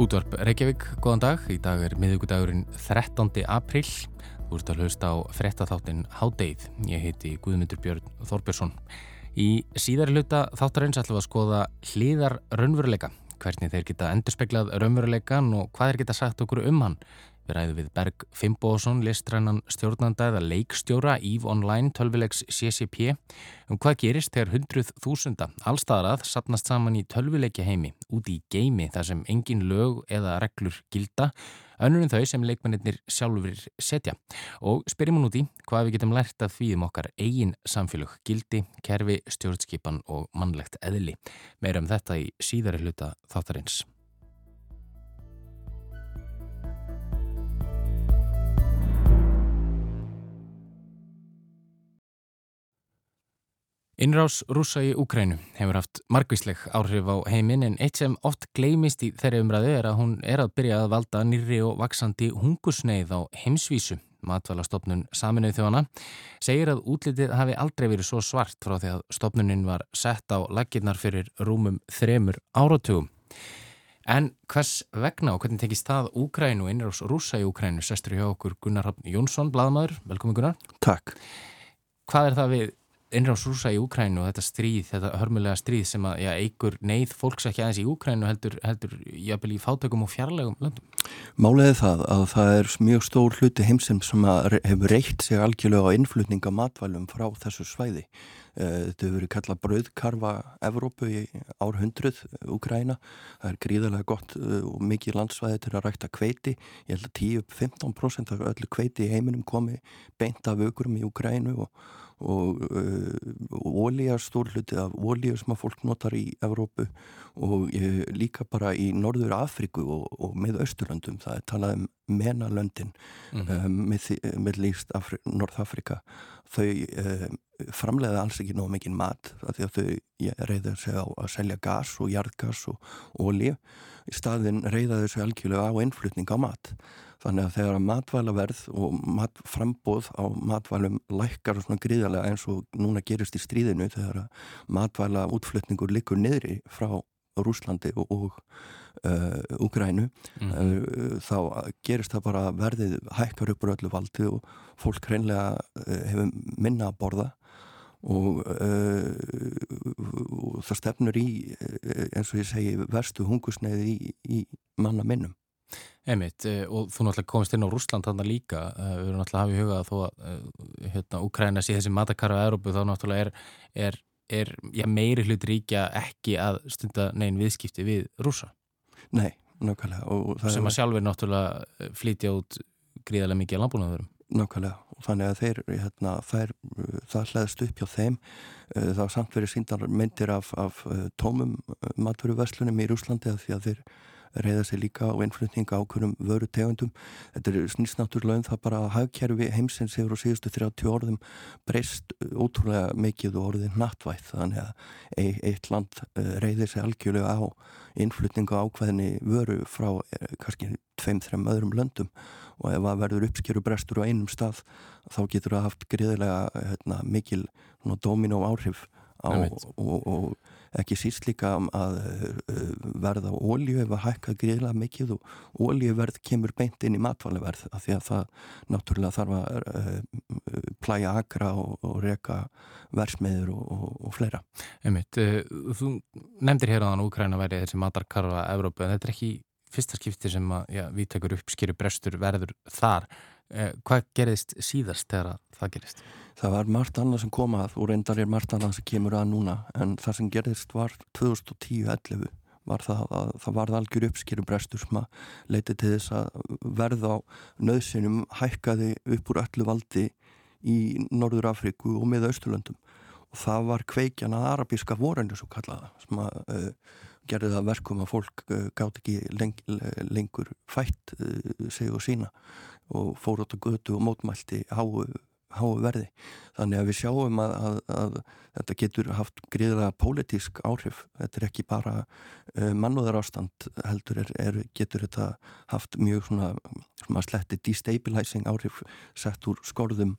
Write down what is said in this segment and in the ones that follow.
Útvarp Reykjavík, góðan dag. Í dag er miðugudagurinn 13. apríl. Þú ert að hlusta á frettatháttin Hádeið. Ég heiti Guðmundur Björn Þorbjörnsson. Í síðari hluta þáttarins ætlum við að skoða hliðar raunveruleika. Hvernig þeir geta endurspeglað raunveruleikan og hvað þeir geta sagt okkur um hann. Við ræðum við Berg Fimboðsson, listrænan stjórnanda eða leikstjóra EVE Online tölvilegs CCP um hvað gerist þegar hundruð þúsunda allstaðrað sapnast saman í tölvileikja heimi út í geimi þar sem engin lög eða reglur gilda önnur en þau sem leikmennir sjálfur setja og spyrjum hún út í hvað við getum lært að því um okkar eigin samfélög, gildi, kerfi, stjórnskipan og mannlegt eðli. Meira um þetta í síðari hluta þáttarins. Innrás rúsa í Úkrænu hefur haft margvísleg áhrif á heiminn en eitt sem oft gleimist í þeirri umræðu er að hún er að byrja að valda nýri og vaksandi hungusneið á heimsvísu. Matvalastofnun Saminuð þjóðana segir að útlitið hafi aldrei verið svo svart frá því að stofnunin var sett á laginnar fyrir rúmum þremur áratugum. En hvers vegna og hvernig tekist það Úkrænu, innrás rúsa í Úkrænu, sestur hjá okkur Gunnar Jónsson, bladamæður. Velkomin Gunnar. Takk. Hvað er það við innráðs rúsa í Úkrænu og þetta stríð, þetta hörmulega stríð sem að já, eigur neyð fólks ekki aðeins í Úkrænu heldur, heldur jábel í fátökum og fjarlægum löndum? Málega það að það er mjög stór hluti heimsum sem hefur reykt sig algjörlega á innflutninga matvælum frá þessu svæði. Eh, þetta hefur verið kallað bröðkarfa Evrópu í árhundruð Úkræna. Það er gríðarlega gott eh, og mikið landsvæði til að rækta kveiti. Ég held að 10-15% af öllu kveiti í heiminum komi beint af aukurum í Úkrænu og og ólíja uh, stórluti af ólíja sem að fólk notar í Evrópu og uh, líka bara í Norður Afriku og, og með Östurlöndum það er talað um menalöndin mm -hmm. um, með, með líst Afri, Norðafrika þau uh, framleiða alls ekki nóg mikið mat því að þau reyða sig á að selja gas og jarðgas og ólíu í staðin reyða þau sig algjörlega á innflutning á mat. Þannig að þegar matvælaverð og matframbóð á matvælum lækkar svona gríðarlega eins og núna gerist í stríðinu þegar að matvæla útflutningur likur niðri frá Rúslandi og, og uh, Úgrænu mm -hmm. uh, þá gerist það bara verðið hækkar upp úr öllu valdi og fólk hreinlega uh, hefur minna að borða og, uh, og það stefnur í eins og ég segi verstu hungusneiði í, í manna minnum Emit, eh, og þú náttúrulega komist inn á Rúsland þarna líka, eh, við erum náttúrulega að hafa í huga að þó að eh, hérna, Úkræna sé þessi matakarfa að Európu þá náttúrulega er, er, er já, meiri hlut ríkja ekki að stunda negin viðskipti við rúsa. Nei, nákvæmlega. Sem að sjálfur náttúrulega flytja út gríðarlega mikið að landbúnaðurum. Nákvæmlega, og þannig að þeir, hérna, þær, það hlæðist upp hjá þeim, það var samt verið síndar myndir af, af tómum matveruverslunum í Rúslandi að því að þeir reyða sig líka á innflutninga ákveðum vöru tegundum. Þetta er snýst náttúrulega um það bara að hagkerfi heimsins hefur á síðustu 30 orðum breyst ótrúlega mikið og orðið nattvætt þannig að eitt land eh, reyði sig algjörlega á innflutninga ákveðinni vöru frá eh, kannski tveim-þrem öðrum löndum og ef það verður uppskeru brestur á einum stað þá getur það haft greiðilega hérna, mikil domino áhrif á, og, og ekki síst líka að uh, verða ólíu ef að hækka gríðilega mikið og ólíuverð kemur beint inn í matvæleverð af því að það náttúrulega þarf að uh, plæja agra og, og reka versmiður og, og, og fleira. Uh, þú nefndir hér á þann Úkræna verið þessi matarkarfa Evrópu en þetta er ekki fyrsta skipti sem að já, við tekur uppskýru brestur verður þar. Hvað gerist síðast þegar það gerist? Það var margt annað sem kom að og reyndar er margt annað sem kemur að núna en það sem gerðist var 2010-11 var það að það varð algjör uppskýru brestur sem að leiti til þess að verða á nöðsynum hækkaði upp úr öllu valdi í Norður Afriku og með Östurlöndum og það var kveikjan að arabíska vorendu svo kallaða sem að uh, gerði það verkum að fólk uh, gátt ekki leng, lengur fætt uh, sig og sína og fór átt að götu og mótmælti háu háu verði. Þannig að við sjáum að, að, að þetta getur haft gríðlega pólitísk áhrif. Þetta er ekki bara uh, mannúðar ástand heldur er, er, getur þetta haft mjög svona, svona sletti destabilizing áhrif sett úr skorðum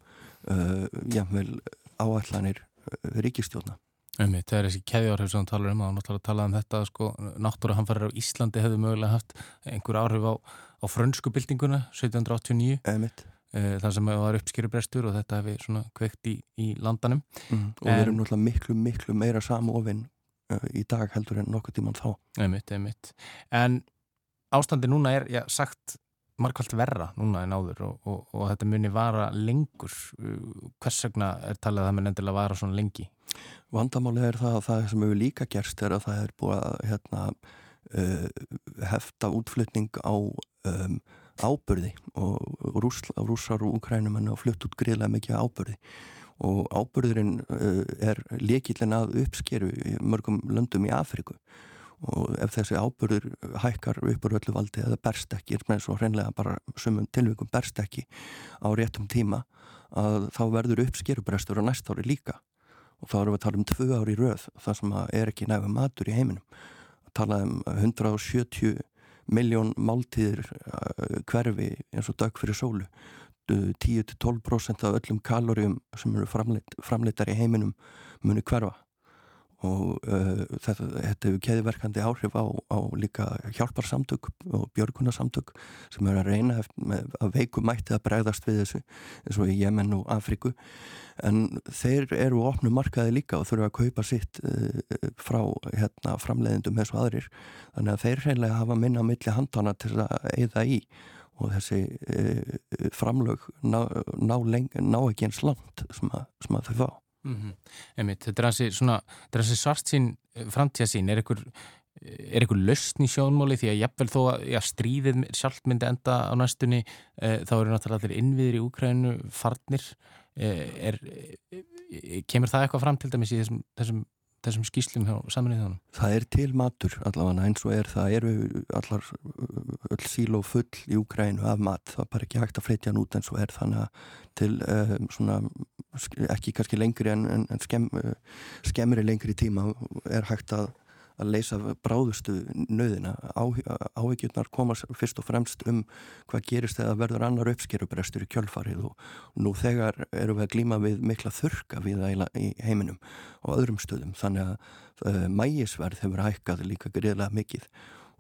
uh, jáfnveil áallanir uh, ríkistjóna. Einmitt, það er þessi keðjárhef sem þú talar um og náttúrulega talað um þetta sko, náttúrulega hann farir á Íslandi hefðu mögulega haft einhver áhrif á, á frönsku byltinguna 1789 Einmitt. Eh, þar sem það var uppskýrubrestur og þetta hefði svona kveikt í, í landanum mm, og en, við erum náttúrulega miklu, miklu meira samofinn uh, í dag heldur en nokkuð tíman þá einmitt, einmitt. En ástandi núna er já, sagt markvælt verra núna en áður og, og, og þetta muni vara lengur hvers vegna er talið að það mun endilega vara svona lengi? Vandamálið er það að það sem hefur líka gerst er að það er búið að hérna, uh, hefta útflutning á um, ábyrði og rússar og úkrænumenn og flutt út greiðlega mikið ábyrði og ábyrðurinn uh, er lekillin að uppskeru í mörgum löndum í Afriku og ef þessi ábyrður hækkar uppur öllu valdi eða berst ekki, er með svo hreinlega bara sumum tilvíkum berst ekki á réttum tíma að þá verður uppskerubrestur á næst ári líka og þá erum við að tala um tvö ári röð þar sem er ekki nægum matur í heiminum. Að tala um 170 miljón máltíðir uh, hverfi eins og dög fyrir sólu. 10-12% af öllum kaloríum sem eru framleitar í heiminum muni hverfa og uh, þetta, þetta hefur keðiverkandi áhrif á, á líka hjálparsamtök og björgunarsamtök sem er að reyna með, að veiku mætti að bregðast við þessu eins og í Jemen og Afriku en þeir eru ofnu markaði líka og þurfa að kaupa sitt uh, frá hérna, framleiðindum eins og aðrir. Þannig að þeir reynilega hafa minna milli handana til að eigða í og þessi uh, framlög ná, ná, ná ekki eins langt sem að, sem að þau fá Mm -hmm. Einmitt, þetta er hansi svart sín eh, framtíða sín, er einhver er einhver löstn í sjónmáli? Því að jafnvel þó að já, stríðið sjálf myndi enda á næstunni e, þá eru náttúrulega allir innviðir í Úkrænu farnir. E, er, e, kemur það eitthvað fram til dæmis í þessum, þessum þessum skýslum hjá saminnið þannig? Það er til matur allavega eins og er það eru allar öll síl og full í Úgrænu af mat, það er bara ekki hægt að flytja hann út eins og er þannig að til um, svona, ekki kannski lengri en, en, skemm, skemmri lengri tíma er hægt að að leysa bráðustu nöðina áhyggjurnar koma fyrst og fremst um hvað gerist þegar verður annar uppskerubrestur í kjölfarið og nú þegar eru við að glíma við mikla þurka við í heiminum og öðrum stöðum. Þannig að uh, mægisverð hefur hækkað líka greiðlega mikið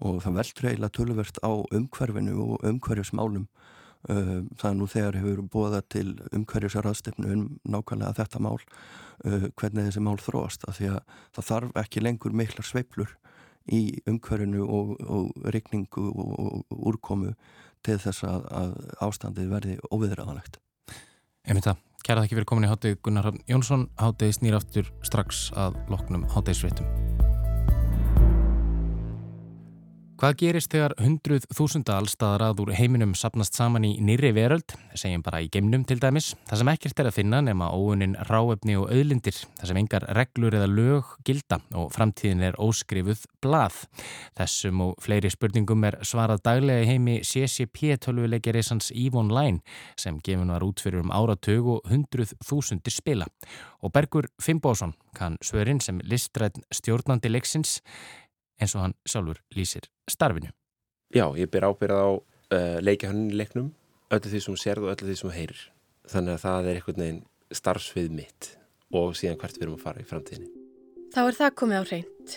og það veldur eiginlega tölverst á umhverfinu og umhverfismálum uh, það er nú þegar hefur bóða til umhverfisarraðstefnu um nákvæmlega þetta mál uh, hvernig þessi mál þróast af því að það þarf ekki lengur miklar sveiplur í umhverfinu og, og regningu og, og úrkomu til þess að, að ástandið verði óviðræðanlegt. Emið það, kæra það ekki verið komin í hátegi Gunnar Jónsson, hátegi snýraftur strax að loknum hátegisveitum. Hvað gerist þegar hundruð þúsunda allstaðar að úr heiminum sapnast saman í nýri veröld, segjum bara í geimnum til dæmis, það sem ekkert er að finna nema óunin ráefni og auðlindir, það sem engar reglur eða lög gilda og framtíðin er óskrifuð blað. Þessum og fleiri spurningum er svarað daglega í heimi CCP-tölvuleikjarisans EVE Online sem gefin var út fyrir um áratög og hundruð þúsundir spila. Og Bergur Fimboðsson kann svörin sem listræðn stjórnandi leiksins eins og hann sjálfur lýsir starfinu. Já, ég ber ábyrðað á uh, leikahönnin leiknum, öllu því sem sérð og öllu því sem heyrir. Þannig að það er einhvern veginn starfsvið mitt og síðan hvert við erum að fara í framtíðinni. Þá er það komið á reynd.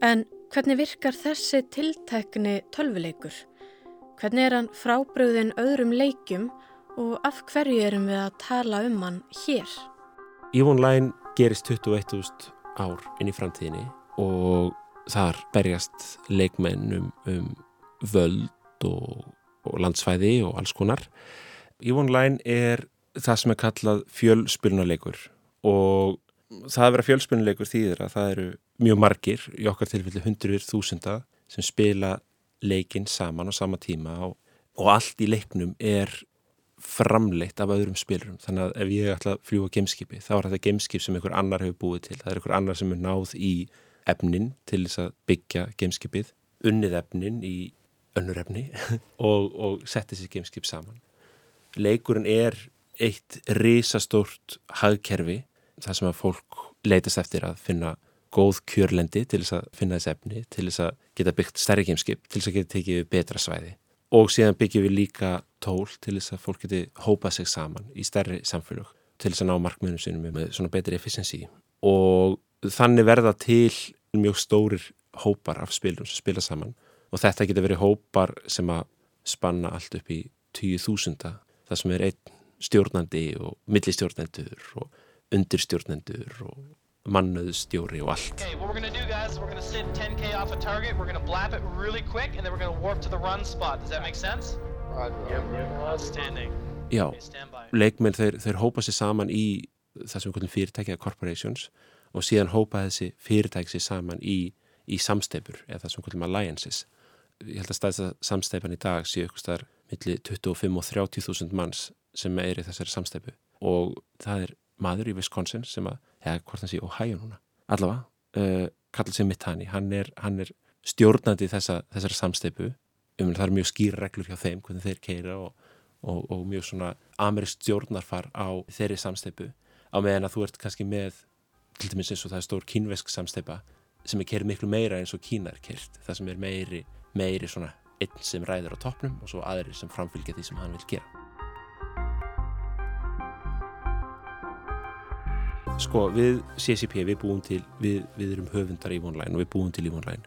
En hvernig virkar þessi tiltekni tölvuleikur? Hvernig er hann frábröðin öðrum leikum og af hverju erum við að tala um hann hér? Ívonlæn gerist 21.000 ár inn í framtíðinni og þar berjast leikmenn um, um völd og, og landsfæði og alls konar. Ívonlæn er það sem er kallað fjölspilnuleikur og það að vera fjölspilnuleikur þýðir að það eru mjög margir, í okkar tilfelli hundruður þúsunda sem spila leikin saman á sama tíma og, og allt í leiknum er framleitt af öðrum spilurum þannig að ef ég ætla að fljúa gameskipi þá er þetta gameskip sem einhver annar hefur búið til það er einhver annar sem er náð í efnin til þess að byggja gameskipið, unnið efnin í önnur efni og, og setja þessi gameskip saman. Leikurinn er eitt risastórt hagkerfi þar sem að fólk leytast eftir að finna góð kjörlendi til þess að finna þessi efni, til þess að geta byggt stærri gameskip, til þess að geta tekið betra svæði og síðan byggjum við líka tól til þess að fólk geti hópað sig saman í stærri samfélag til þess að ná markmiðunum sínum með svona betri efficiency og þannig verða til mjög stórir hópar af spilum sem spila saman og þetta getur verið hópar sem að spanna allt upp í 10.000 það sem er einn stjórnandi og millistjórnendur og undirstjórnendur og mannöðstjóri og allt Okay, what we're gonna do guys, we're gonna sit 10k off a target, we're gonna blap it really quick, and then we're gonna warp to the run spot. Does that make sense? Outstanding. Já, leikmenn þeir, þeir hópa sér saman í það sem við kallum fyrirtæki eða corporations og síðan hópa þessi fyrirtæki sér saman í, í samsteipur eða við kallum alliances. Ég held að staðist að samsteipan í dag séu ykkur staðar milli 25 og 30 þúsund manns sem er í þessari samsteipu og það er maður í Wisconsin sem að, eða hvort hann sé Ohio núna. Allavega, uh, kallar sig Mittani hann er, hann er stjórnandi þessa, þessari samsteipu um það er mjög skýra reglur hjá þeim hvernig þeir keira og og, og mjög svona amerist stjórnarfar á þeirri samsteipu á meðan að þú ert kannski með til dæmis eins og það er stór kínvesk samsteipa sem er kerið miklu meira eins og Kína er kert það sem er meiri, meiri svona einn sem ræður á toppnum og svo aðri sem framfylgja því sem hann vil gera. Sko, við CCP, við búum til við, við erum höfundar í vonlæn og við búum til í vonlæn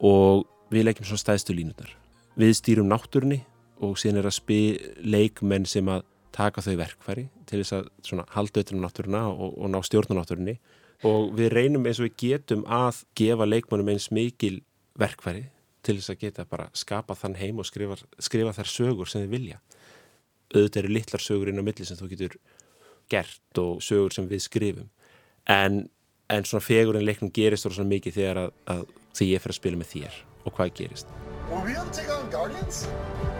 og við leikjum svona stæðstu línutnar við stýrum náttúrunni og síðan er að spila leikmenn sem að taka þau verkfæri til þess að halda auðvitað um náttúruna og, og ná stjórnanáttúrunni og við reynum eins og við getum að gefa leikmennum eins mikil verkfæri til þess að geta bara skapa þann heim og skrifa, skrifa þær sögur sem þið vilja. Auðvitað eru litlar sögur inn á milli sem þú getur gert og sögur sem við skrifum. En, en svona fegur en leiknum gerist og svona mikið þegar að, að því ég fer að spila með þér og hvað gerist Will we be able to take on Guardians?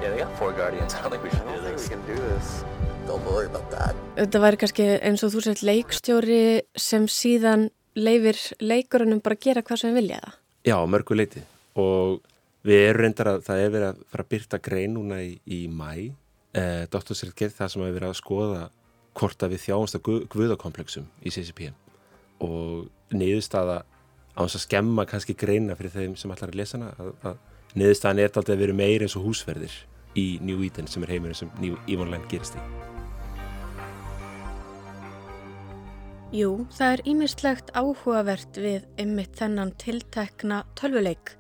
Yeah, they got four Guardians. I don't think we should do this. can do this. Don't worry about that. Þetta væri kannski eins og þú sett leikstjóri sem síðan leifir leikurunum bara að gera hvað sem við vilja það. Já, mörgu leiti og við erum reyndar að það er verið að fara að byrta grein núna í, í mæ eh, Doktorsrið gerð það sem að verið að skoða hvort að við þjáumst að guð, guðakomplexum í CCP og niðurstaða á þess að skemma kannski greina fyrir þeim sem ætlar að lesa hana að, að niðurstaðan er alltaf að vera meir eins og húsverðir í New Eden sem er heimurinn sem New Evenland gerist í Jú, það er ímislegt áhugavert við ymmit þennan tiltekna tölvuleik.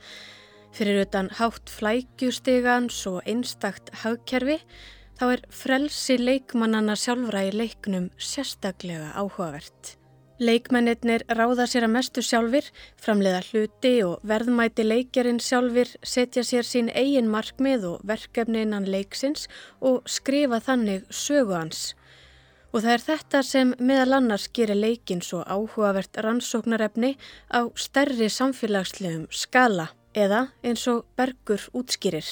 Fyrir utan hátt flækjustigans og einstakt hagkerfi, þá er frelsi leikmannana sjálfra í leiknum sérstaklega áhugavert. Leikmennir ráða sér að mestu sjálfur, framleiða hluti og verðmæti leikjarinn sjálfur, setja sér sín eigin markmið og verkefni innan leiksins og skrifa þannig sögu hans. Og það er þetta sem meðal annars gerir leikin svo áhugavert rannsóknarefni á stærri samfélagslegum skala eða eins og Bergur útskýrir.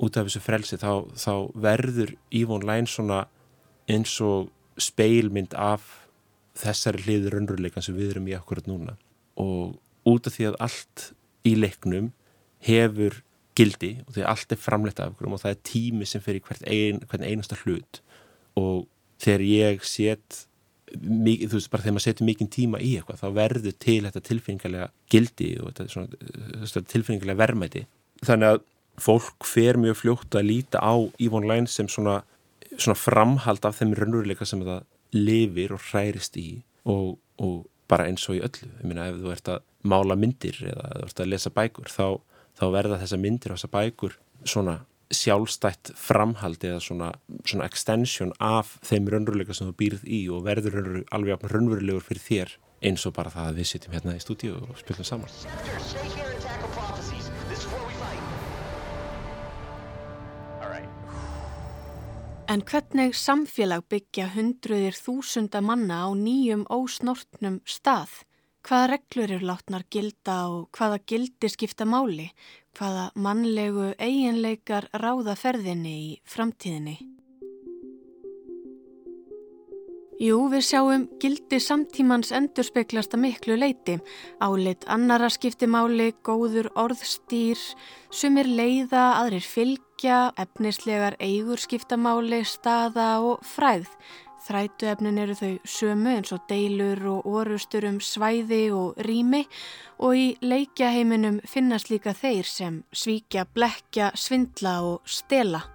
út af þessu frelsi þá, þá verður Yvonne Line svona eins og speilmynd af þessari hliður raunveruleikan sem við erum í akkurat núna. Og út af því að allt í leiknum hefur gildi og því að allt er framleitt af okkur og það er tími sem fer í hvert ein, einasta hlut og þegar ég set mikið, þú veist bara þegar maður setur mikið tíma í eitthvað þá verður til þetta tilfinningarlega gildi og þetta, svona, tilfinningarlega verðmæti. Þannig að fólk fer mjög fljótt að líta á Yvonne Line sem svona, svona framhald af þeim raunveruleika sem það lifir og hærist í og, og bara eins og í öllu. Ég meina ef þú ert að mála myndir eða þú ert að lesa bækur þá, þá verða þessa myndir og þessa bækur svona sjálfstætt framhald eða svona, svona extension af þeim raunveruleika sem þú býrð í og verður raunverulegur, alveg raunverulegur fyrir þér eins og bara það að við sitjum hérna í stúdíu og spilum saman En hvernig samfélag byggja hundruðir þúsunda manna á nýjum ósnortnum stað? Hvaða reglur eru látnar gilda og hvaða gildi skipta máli? Hvaða mannlegu eiginleikar ráða ferðinni í framtíðinni? Jú, við sjáum gildi samtímans endurspeglast að miklu leiti. Álit annara skipti máli, góður orðstýr, sumir leiða, aðrir fylgja, efnislegar eigur skipta máli, staða og fræð. Þrætuefnin eru þau sömu eins og deilur og orustur um svæði og rými og í leikjaheiminum finnast líka þeir sem svíkja, blekja, svindla og stela.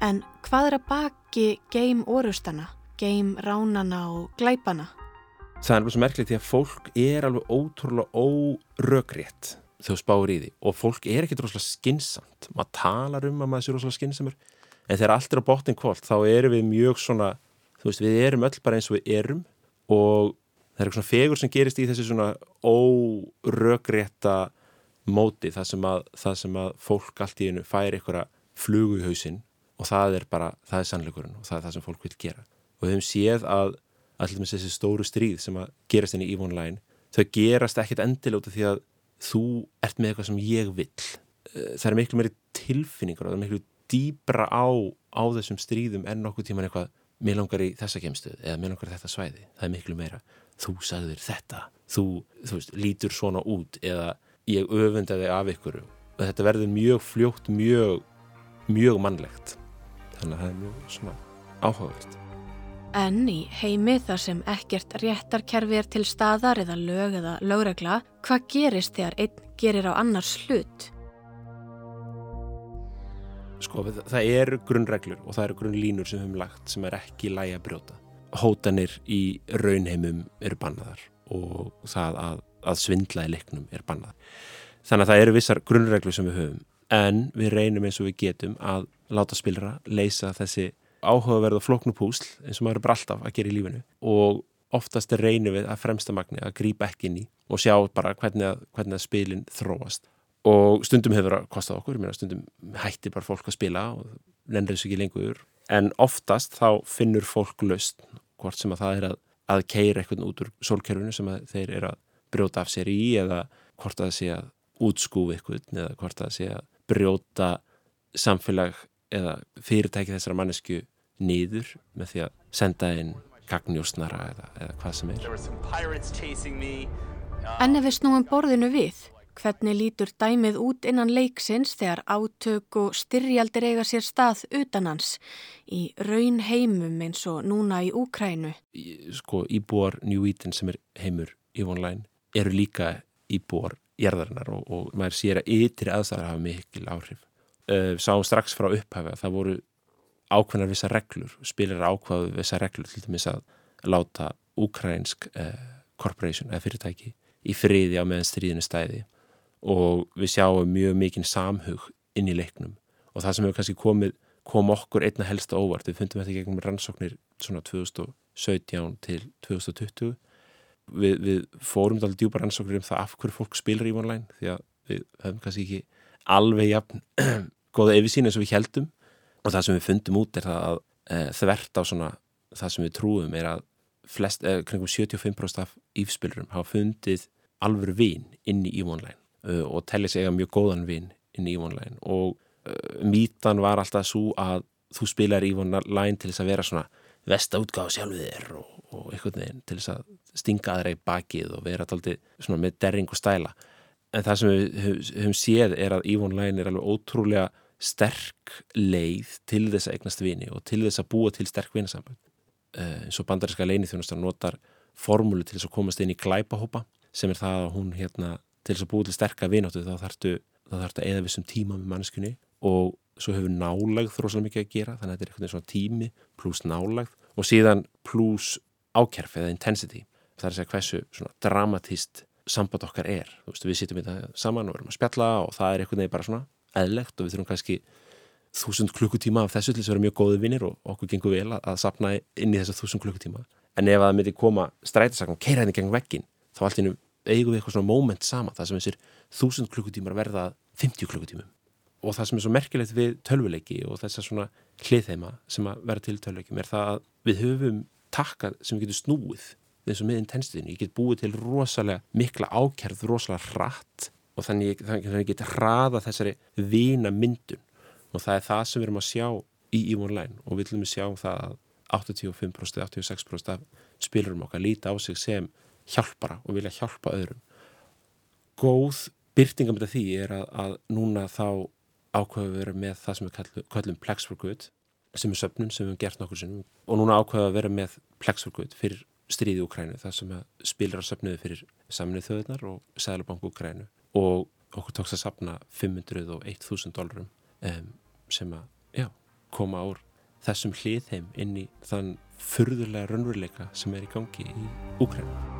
En hvað er að baki geim orustana, geim ránana og glæpana? það er alveg svo merkilegt því að fólk er alveg ótrúlega óröggrétt þegar spáir í því. Og fólk er ekkert rosalega skinsamt maður talar um að maður sé rosalega skinsamur en þegar allt er á botnin kvólt þá erum við mjög svona þú veist við erum öll bara eins og við erum. Og það er eitthvað svona fegur sem gerist í þessi svona óröggrétta móti það sem að, það sem að fólk allt í einu fær einhverja flugu í hausinn. Og það er bara, það er sannleikurinn og það er það sem fólk vil gera og við hefum séð að allir með þessi stóru stríð sem að gerast inn í Eve Online þau gerast ekkit endilóta því að þú ert með eitthvað sem ég vil eh, það er miklu meiri tilfinningur og það er miklu dýbra á á þessum stríðum en nokkuð tíman eitthvað mér langar í þessa kemstuð eða mér langar í þetta svæði. Það er miklu meira, þú sagðir þetta þú, þú veist, lítur svona út eða ég öfundaði af ykkur. Og þetta verður mjög fljótt mjög, mjög mannlegt. Þannig að það er mjög svona áhugavert En í heimi þar sem ekkert réttarkerfi er til staðar eða lög eða lögregla, hvað gerist þegar einn gerir á annars hlut? Sko, það eru grunnreglur og það eru grunnlínur sem við höfum lagt sem er ekki lægi að brjóta. Hótanir í raunheimum eru bannaðar og það að, að svindla í leiknum er bannaðar. Þannig að það eru vissar grunnreglur sem við höfum en við reynum eins og við getum að láta spilra leysa þessi áhugaverð og floknupúsl eins og maður er bara alltaf að gera í lífinu. Og oftast er reynið við að fremstamagni að grípa ekki inn í og sjá bara hvernig að, hvernig að spilin þróast. Og stundum hefur það kostað okkur, mér stundum hætti bara fólk að spila og lennir þessu ekki lengur. En oftast þá finnur fólk löst hvort sem að það er að, að keira eitthvað út úr sólkerfinu sem þeir eru að brjóta af sér í eða hvort að það sé að útskúfi eitthvað eða hvort að það sé að brjóta samfélag eða fyrirtæki þessara mannesku nýður með því að senda inn gagnjósnara eða, eða hvað sem er. En ef við snúum borðinu við, hvernig lítur dæmið út innan leiksins þegar átök og styrjaldir eiga sér stað utanans í raun heimum eins og núna í Úkrænu? Sko íbúar New Eden sem er heimur í vonlæn eru líka íbúar jærðarinnar og, og maður sér að ytri aðstæðar hafa mikil áhrif. Uh, sáum strax frá upphafi að það voru ákveðnar vissa reglur, spilir ákveðu vissa reglur til dæmis að láta ukrainsk uh, corporation eða fyrirtæki í friði á meðan stríðinu stæði. Og við sjáum mjög mikinn samhug inn í leiknum. Og það sem hefur kannski komið, kom okkur einna helsta óvart, við fundum þetta gegnum rannsóknir svona 2017 til 2020 við, við fórum þetta alveg djúpa rannsóknir um það af hverju fólk spilar í online því að við höfum kannski ekki alveg jafn góða yfirsýn eins og við heldum og það sem við fundum út er það að e, þvert á svona það sem við trúum er að flest, e, kringum 75% af ífspilurum hafa fundið alvöru vín inn í Evoline e, og tellið segja mjög góðan vín inn í Evoline og mítan var alltaf svo að þú spilar Evoline til þess að vera svona vestaútgáð sjálfur þér og, og eitthvað neginn til þess að stinga aðra í bakið og vera alltaf með derring og stæla. En það sem við höfum séð er að Evoline er alveg ótrúlega sterk leið til þess að eignast vini og til þess að búa til sterk vinasambönd. Uh, eins og bandarinska leini þjónustar notar formúlu til þess að komast inn í glæpahópa sem er það að hún hérna til þess að búa til sterka vináttu þá þarftu að eða vissum tíma með manneskunni og svo hefur nálagð þróslega mikið að gera þannig að þetta er eitthvað svona tími pluss nálagð og síðan pluss ákerf eða intensity. Það er að segja hversu svona dramatíst samband okkar er, þú veist við sittum í það saman og erum að spjalla og það er eitthvað nefnir bara svona eðlegt og við þurfum kannski þúsund klukkutíma af þessu til þess að vera mjög góði vinnir og okkur gengur vel að, að sapna inn í þessar þúsund klukkutíma. En ef það myndi koma strætisakn og keira henni gegn veggin þá allt innum eigum við eitthvað svona moment sama það sem þessir þúsund klukkutímar verða 50 klukkutímum. Og það sem er svo merkilegt við tölvuleiki og þessar svona hliðheima sem að vera til tölvuleikim er það að við höfum takkað sem við getum snúið eins og með intensitinu, ég get búið til rosalega mikla ákerð, rosalega rætt og þannig, að ég get hraða þessari vina myndun og það er það sem við erum að sjá í Ívonlæn og við viljum sjá það að 85% eða 86% af spilurum okkar líti á sig sem hjálpara og vilja hjálpa öðrum. Góð byrtingam þetta því er að, að núna þá ákveðu við vera með það sem við kallum, Plex for Good sem er söpnun sem við hefum gert nokkur sinnum. Og núna ákveðu að vera með Plex for Good fyrir stríði Ukrænu það sem spilar að söpnuðu fyrir saminnið þjóðunar og Sælabanku Ukrænu og okkur tókst að sapna 501.000 dólarum um, sem að, já, koma ár þessum hlið heim inn í þann fyrðulega raunveruleika sem er í gangi í Úkrænum.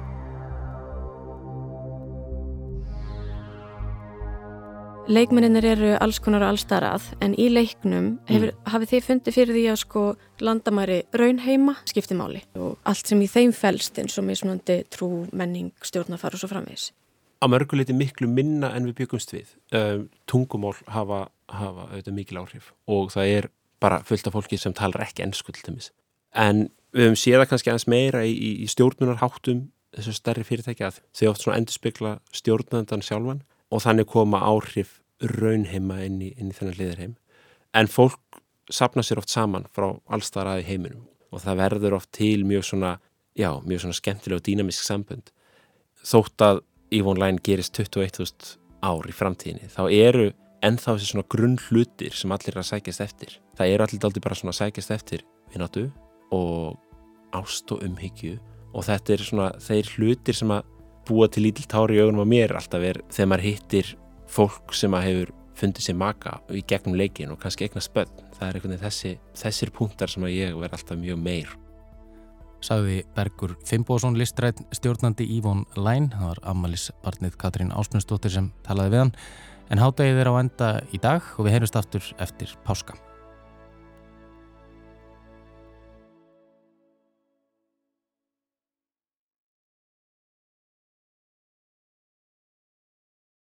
Leikmennir eru alls konar og allstarað en í leiknum mm. hefur, mm. hafið þið fundið fyrir því að sko landamæri raunheima skipti máli og allt sem í þeim fælst eins og mismunandi trú, menning, stjórnafar og svo framvegs. Á mörguleiti miklu minna en við byggumst við. Um, tungumál hafa, hafa auðvitað mikil áhrif og það er bara fullt af fólki sem talar ekki ennskull til mis. En við höfum séða kannski aðeins meira í, í stjórnunarháttum þessu stærri fyrirtæki að þau oft svona endur spekla stjórnandan sjálfan og þannig koma áhrif raunheima inn í, í þennan liðarheim en fólk sapna sér oft saman frá allstar aði heiminum og það verður oft til mjög svona já, mjög svona skemmtilega og dýnamisk sambund þótt að Line gerist 21.000 ár í framtíðinni þá eru ennþá þessi svona grunn hlutir sem allir er að sækjast eftir það eru allir aldrei bara svona að sækjast eftir vinnatu og ást og umhyggju og þetta er svona þeir hlutir sem að búa til lítill tári í augunum á mér alltaf er þegar maður hittir fólk sem að hefur fundið sér maka í gegnum leikin og kannski eigna spöld. Það er einhvern veginn þessi, þessir punktar sem að ég verð alltaf mjög meir. Sagði Bergur Fimboðsson listrætt stjórnandi Ívon Læn, það var ammaliðspartnið Katrín Ásmundsdóttir sem talaði við hann, en hádegið er á enda í dag og við heyrjumst aftur eftir páska.